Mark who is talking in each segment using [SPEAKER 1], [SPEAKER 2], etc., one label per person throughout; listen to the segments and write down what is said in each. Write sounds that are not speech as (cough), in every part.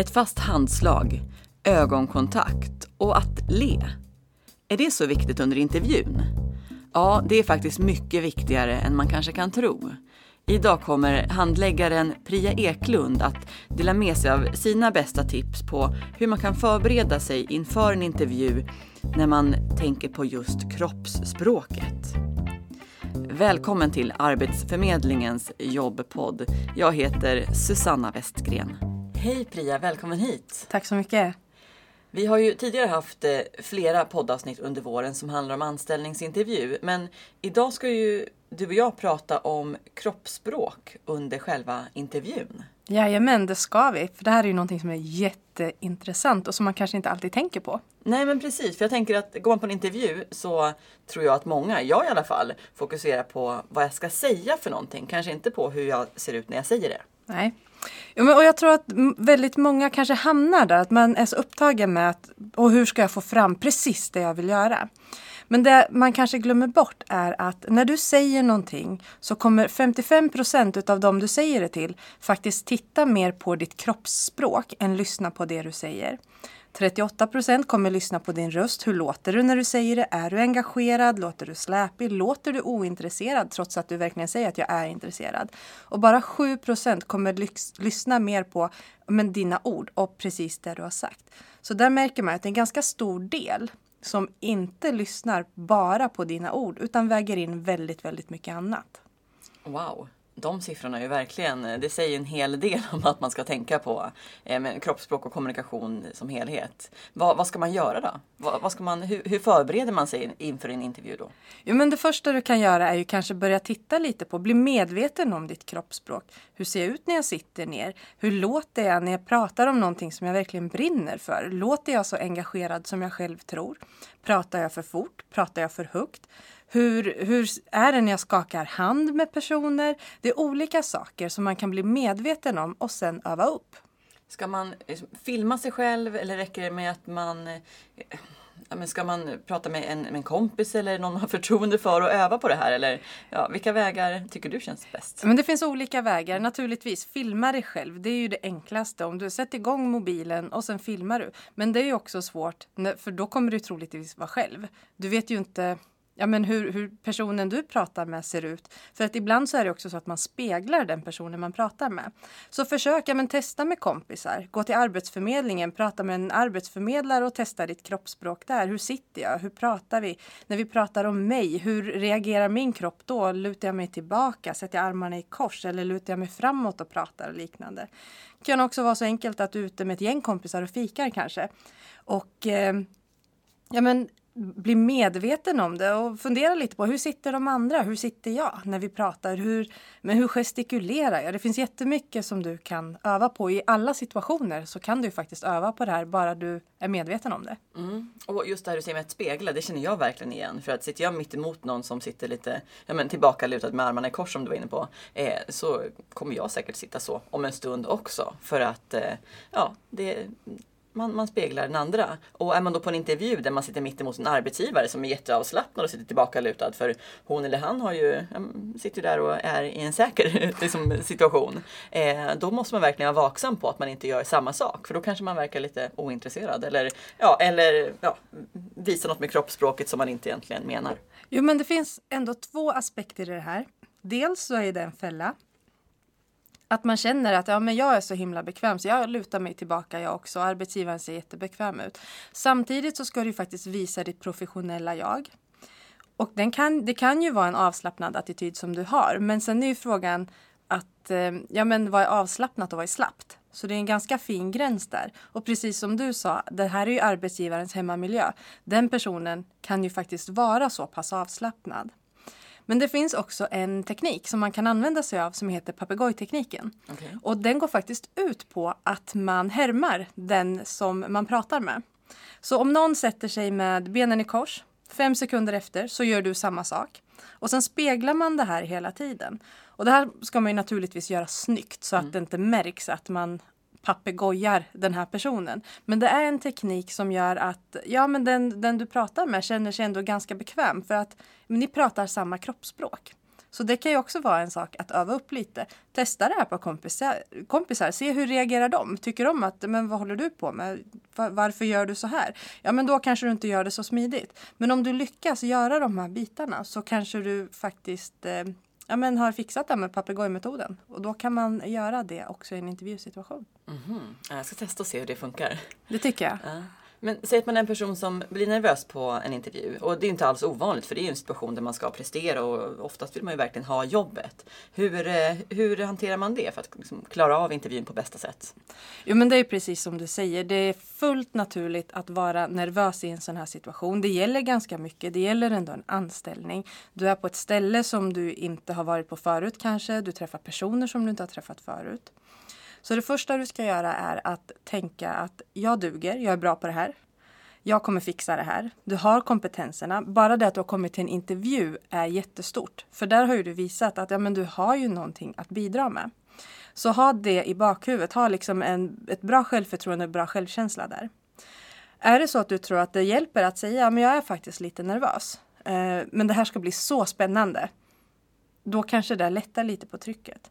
[SPEAKER 1] Ett fast handslag, ögonkontakt och att le. Är det så viktigt under intervjun? Ja, det är faktiskt mycket viktigare än man kanske kan tro. Idag kommer handläggaren Priya Eklund att dela med sig av sina bästa tips på hur man kan förbereda sig inför en intervju när man tänker på just kroppsspråket. Välkommen till Arbetsförmedlingens jobbpodd. Jag heter Susanna Westgren. Hej Priya, välkommen hit!
[SPEAKER 2] Tack så mycket!
[SPEAKER 1] Vi har ju tidigare haft eh, flera poddavsnitt under våren som handlar om anställningsintervju. Men idag ska ju du och jag prata om kroppsspråk under själva intervjun.
[SPEAKER 2] Jajamän, det ska vi. För det här är ju någonting som är jätteintressant och som man kanske inte alltid tänker på.
[SPEAKER 1] Nej men precis, för jag tänker att går man på en intervju så tror jag att många, jag i alla fall, fokuserar på vad jag ska säga för någonting. Kanske inte på hur jag ser ut när jag säger det.
[SPEAKER 2] Nej. Ja, men, och jag tror att väldigt många kanske hamnar där, att man är så upptagen med att och hur ska jag få fram precis det jag vill göra. Men det man kanske glömmer bort är att när du säger någonting så kommer 55 procent av dem du säger det till faktiskt titta mer på ditt kroppsspråk än lyssna på det du säger. 38 procent kommer lyssna på din röst. Hur låter du när du säger det? Är du engagerad? Låter du släpig? Låter du ointresserad trots att du verkligen säger att jag är intresserad? Och bara 7 procent kommer lyx, lyssna mer på men, dina ord och precis det du har sagt. Så där märker man att det är en ganska stor del som inte lyssnar bara på dina ord utan väger in väldigt, väldigt mycket annat.
[SPEAKER 1] Wow! De siffrorna är ju verkligen, eh, det säger en hel del om att man ska tänka på eh, kroppsspråk och kommunikation som helhet. Vad, vad ska man göra då? Va, vad, ska man, hur, hur, förbereder man sig inför en intervju då?
[SPEAKER 2] Jo, men det första du kan göra är ju kanske börja titta lite på, bli medveten om ditt kroppsspråk. Hur ser jag ut när jag sitter ner? Hur låter jag när jag pratar om någonting som jag verkligen brinner för? Låter jag så engagerad som jag själv tror? Pratar jag för fort? Pratar jag för högt? Hur, hur är det när jag skakar hand med personer? Det är olika saker som man kan bli medveten om och sen öva upp.
[SPEAKER 1] Ska man liksom filma sig själv eller räcker det med att man ja, men ska man prata med en, med en kompis eller någon man har (laughs) förtroende för och öva på det här? Eller ja, vilka vägar tycker du känns bäst?
[SPEAKER 2] Men det finns olika vägar. Naturligtvis, filma dig själv. Det är ju det enklaste. Om du sätter igång mobilen och sen filmar du. Men det är ju också svårt, för då kommer du troligtvis vara själv. Du vet ju inte ja, men hur, hur personen du pratar med ser ut. För att ibland så är det också så att man speglar den personen man pratar med. Så försök, ja, men testa med kompisar. Gå till Arbetsförmedlingen, prata med en arbetsförmedlare och testa ditt kroppsspråk där. Hur sitter jag? Hur pratar vi? När vi pratar om mig, hur reagerar min kropp då? Lutar jag mig tillbaka? Sätter jag armarna i kors? Eller lutar jag mig framåt och pratar och liknande? Det kan också vara så enkelt att du är ute med ett gäng kompisar och fikar kanske. Och eh, ja, men bli medveten om det och fundera lite på hur sitter de andra? Hur sitter jag när vi pratar? Hur, men hur gestikulerar jag? Det finns jättemycket som du kan öva på. I alla situationer så kan du faktiskt öva på det här bara du är medveten om det.
[SPEAKER 1] Mm. Och just det här du säger med att spegla, det känner jag verkligen igen. För att sitter jag mitt emot någon som sitter lite ja, men tillbakalutad med armarna i kors som du var inne på. Eh, så kommer jag säkert sitta så om en stund också. För att eh, ja, det, man, man speglar den andra. Och är man då på en intervju där man sitter mittemot en arbetsgivare som är jätteavslappnad och sitter tillbakalutad för hon eller han har ju, sitter där och är i en säker (laughs) liksom, situation. Eh, då måste man verkligen vara vaksam på att man inte gör samma sak för då kanske man verkar lite ointresserad eller, ja, eller ja, visar något med kroppsspråket som man inte egentligen menar.
[SPEAKER 2] Jo men det finns ändå två aspekter i det här. Dels så är det en fälla att man känner att ja, men jag är så himla bekväm så jag lutar mig tillbaka jag också. Arbetsgivaren ser jättebekväm ut. Samtidigt så ska du faktiskt visa ditt professionella jag. Och den kan, det kan ju vara en avslappnad attityd som du har. Men sen är ju frågan att eh, ja, men vad är avslappnat och vad är slappt? Så det är en ganska fin gräns där. Och precis som du sa, det här är ju arbetsgivarens hemmamiljö. Den personen kan ju faktiskt vara så pass avslappnad. Men det finns också en teknik som man kan använda sig av som heter papegojtekniken. Okay. Och den går faktiskt ut på att man härmar den som man pratar med. Så om någon sätter sig med benen i kors, fem sekunder efter så gör du samma sak. Och sen speglar man det här hela tiden. Och det här ska man naturligtvis göra snyggt så att mm. det inte märks att man papegojar den här personen. Men det är en teknik som gör att ja, men den, den du pratar med känner sig ändå ganska bekväm för att ni pratar samma kroppsspråk. Så det kan ju också vara en sak att öva upp lite. Testa det här på kompisar, kompisar. se hur reagerar de? Tycker de att, men vad håller du på med? Varför gör du så här? Ja, men då kanske du inte gör det så smidigt. Men om du lyckas göra de här bitarna så kanske du faktiskt eh, ja, men har fixat det med papegojmetoden. Och då kan man göra det också i en intervjusituation.
[SPEAKER 1] Mm -hmm. Jag ska testa och se hur det funkar.
[SPEAKER 2] Det tycker jag.
[SPEAKER 1] Ja. Men säg att man är en person som blir nervös på en intervju och det är inte alls ovanligt för det är en situation där man ska prestera och oftast vill man ju verkligen ha jobbet. Hur, eh, hur hanterar man det för att liksom klara av intervjun på bästa sätt?
[SPEAKER 2] Jo men det är precis som du säger. Det är fullt naturligt att vara nervös i en sån här situation. Det gäller ganska mycket. Det gäller ändå en anställning. Du är på ett ställe som du inte har varit på förut kanske. Du träffar personer som du inte har träffat förut. Så det första du ska göra är att tänka att jag duger, jag är bra på det här. Jag kommer fixa det här. Du har kompetenserna. Bara det att du har kommit till en intervju är jättestort. För där har ju du visat att ja, men du har ju någonting att bidra med. Så ha det i bakhuvudet. Ha liksom en, ett bra självförtroende och bra självkänsla där. Är det så att du tror att det hjälper att säga att jag är faktiskt lite nervös, eh, men det här ska bli så spännande. Då kanske det lättar lite på trycket.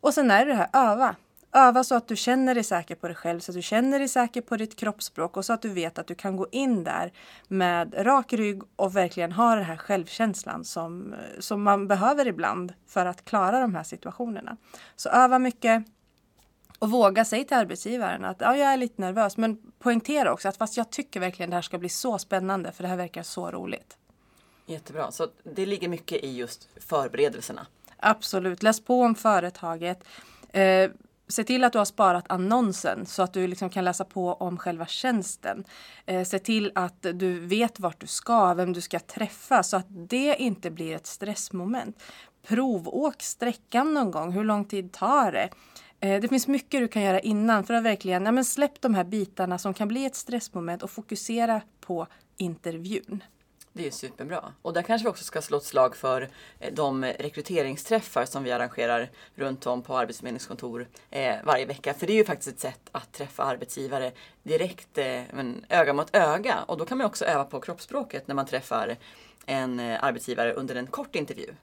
[SPEAKER 2] Och sen är det det här öva. Öva så att du känner dig säker på dig själv, så att du känner dig säker på ditt kroppsspråk och så att du vet att du kan gå in där med rak rygg och verkligen ha den här självkänslan som, som man behöver ibland för att klara de här situationerna. Så öva mycket och våga säga till arbetsgivaren att ja, jag är lite nervös, men poängtera också att fast jag tycker verkligen det här ska bli så spännande för det här verkar så roligt.
[SPEAKER 1] Jättebra, så det ligger mycket i just förberedelserna.
[SPEAKER 2] Absolut, läs på om företaget. Eh, Se till att du har sparat annonsen så att du liksom kan läsa på om själva tjänsten. Eh, se till att du vet vart du ska, vem du ska träffa så att det inte blir ett stressmoment. Provåk sträckan någon gång. Hur lång tid tar det? Eh, det finns mycket du kan göra innan för att verkligen ja, men släpp de här bitarna som kan bli ett stressmoment och fokusera på intervjun.
[SPEAKER 1] Det är superbra. Och där kanske vi också ska slå ett slag för eh, de rekryteringsträffar som vi arrangerar runt om på arbetsförmedlingskontor eh, varje vecka. För det är ju faktiskt ett sätt att träffa arbetsgivare direkt, eh, men öga mot öga. Och då kan man också öva på kroppsspråket när man träffar en arbetsgivare under en kort intervju.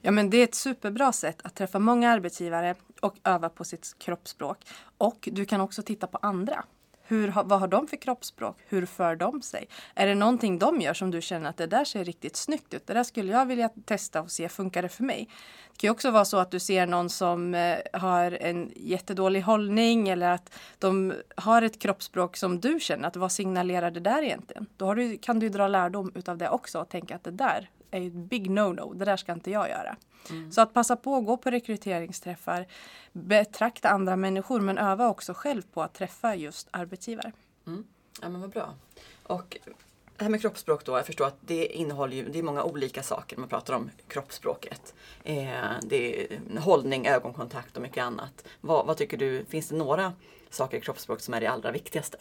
[SPEAKER 2] Ja, men det är ett superbra sätt att träffa många arbetsgivare och öva på sitt kroppsspråk. Och du kan också titta på andra. Hur, vad har de för kroppsspråk? Hur för de sig? Är det någonting de gör som du känner att det där ser riktigt snyggt ut? Det där skulle jag vilja testa och se, funkar det för mig? Det kan ju också vara så att du ser någon som eh, har en jättedålig hållning eller att de har ett kroppsspråk som du känner att vad signalerar det där egentligen? Då du, kan du dra lärdom utav det också och tänka att det där är ett big no-no. Det där ska inte jag göra. Mm. Så att passa på att gå på rekryteringsträffar, betrakta andra människor men öva också själv på att träffa just arbetsgivare.
[SPEAKER 1] Mm. Ja men vad bra. Och det här med kroppsspråk då, jag förstår att det innehåller ju, det är många olika saker när man pratar om kroppsspråket. Eh, det är hållning, ögonkontakt och mycket annat. Vad, vad tycker du, finns det några saker i kroppsspråk som är det allra viktigaste?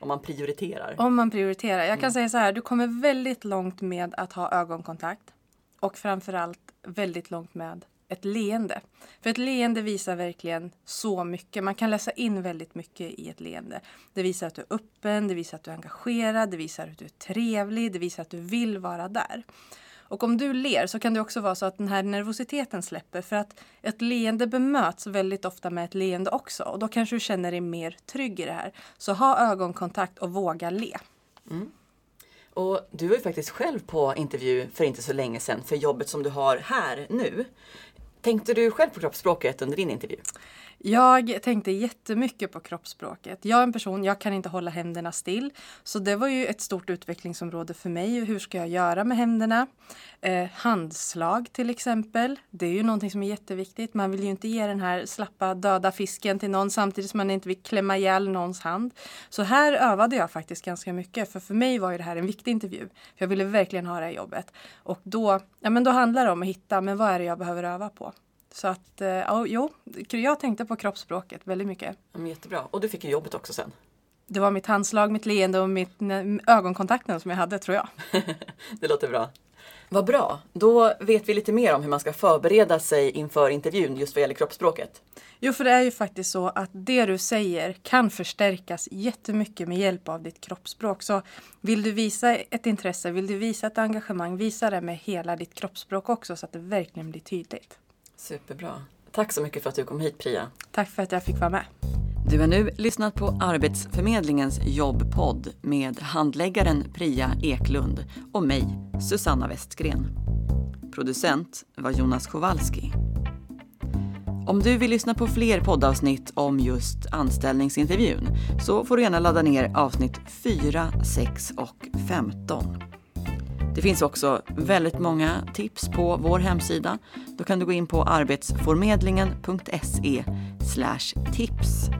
[SPEAKER 1] Om man prioriterar?
[SPEAKER 2] Om man prioriterar. Jag kan mm. säga så här, du kommer väldigt långt med att ha ögonkontakt. Och framförallt väldigt långt med ett leende. För ett leende visar verkligen så mycket. Man kan läsa in väldigt mycket i ett leende. Det visar att du är öppen, det visar att du är engagerad, det visar att du är trevlig, det visar att du vill vara där. Och om du ler så kan det också vara så att den här nervositeten släpper för att ett leende bemöts väldigt ofta med ett leende också och då kanske du känner dig mer trygg i det här. Så ha ögonkontakt och våga le. Mm.
[SPEAKER 1] Och du var ju faktiskt själv på intervju för inte så länge sedan för jobbet som du har här nu. Tänkte du själv på kroppsspråket under din intervju?
[SPEAKER 2] Jag tänkte jättemycket på kroppsspråket. Jag är en person, jag kan inte hålla händerna still. Så det var ju ett stort utvecklingsområde för mig. Hur ska jag göra med händerna? Eh, handslag till exempel. Det är ju någonting som är jätteviktigt. Man vill ju inte ge den här slappa döda fisken till någon samtidigt som man inte vill klämma ihjäl någons hand. Så här övade jag faktiskt ganska mycket. För för mig var ju det här en viktig intervju. För jag ville verkligen ha det här jobbet. Och då, ja, men då handlar det om att hitta, men vad är det jag behöver öva på? Så att, eh, jo, jag tänkte på kroppsspråket väldigt mycket.
[SPEAKER 1] Ja, jättebra. Och du fick ju jobbet också sen.
[SPEAKER 2] Det var mitt handslag, mitt leende och mitt ögonkontakten som jag hade tror jag. (laughs)
[SPEAKER 1] det låter bra. Vad bra. Då vet vi lite mer om hur man ska förbereda sig inför intervjun just vad gäller kroppsspråket.
[SPEAKER 2] Jo, för det är ju faktiskt så att det du säger kan förstärkas jättemycket med hjälp av ditt kroppsspråk. Så vill du visa ett intresse, vill du visa ett engagemang, visa det med hela ditt kroppsspråk också så att det verkligen blir tydligt.
[SPEAKER 1] Superbra. Tack så mycket för att du kom hit Priya.
[SPEAKER 2] Tack för att jag fick vara med.
[SPEAKER 1] Du har nu lyssnat på Arbetsförmedlingens jobbpodd med handläggaren Priya Eklund och mig, Susanna Westgren. Producent var Jonas Kowalski. Om du vill lyssna på fler poddavsnitt om just anställningsintervjun så får du gärna ladda ner avsnitt 4, 6 och 15. Det finns också väldigt många tips på vår hemsida. Då kan du gå in på arbetsförmedlingen.se tips.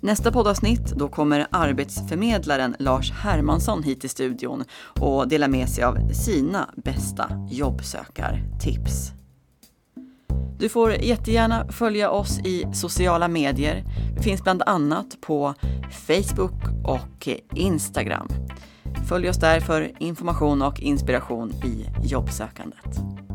[SPEAKER 1] Nästa poddavsnitt då kommer arbetsförmedlaren Lars Hermansson hit till studion och delar med sig av sina bästa jobbsökartips. Du får jättegärna följa oss i sociala medier. Vi finns bland annat på Facebook och Instagram. Följ oss där för information och inspiration i jobbsökandet.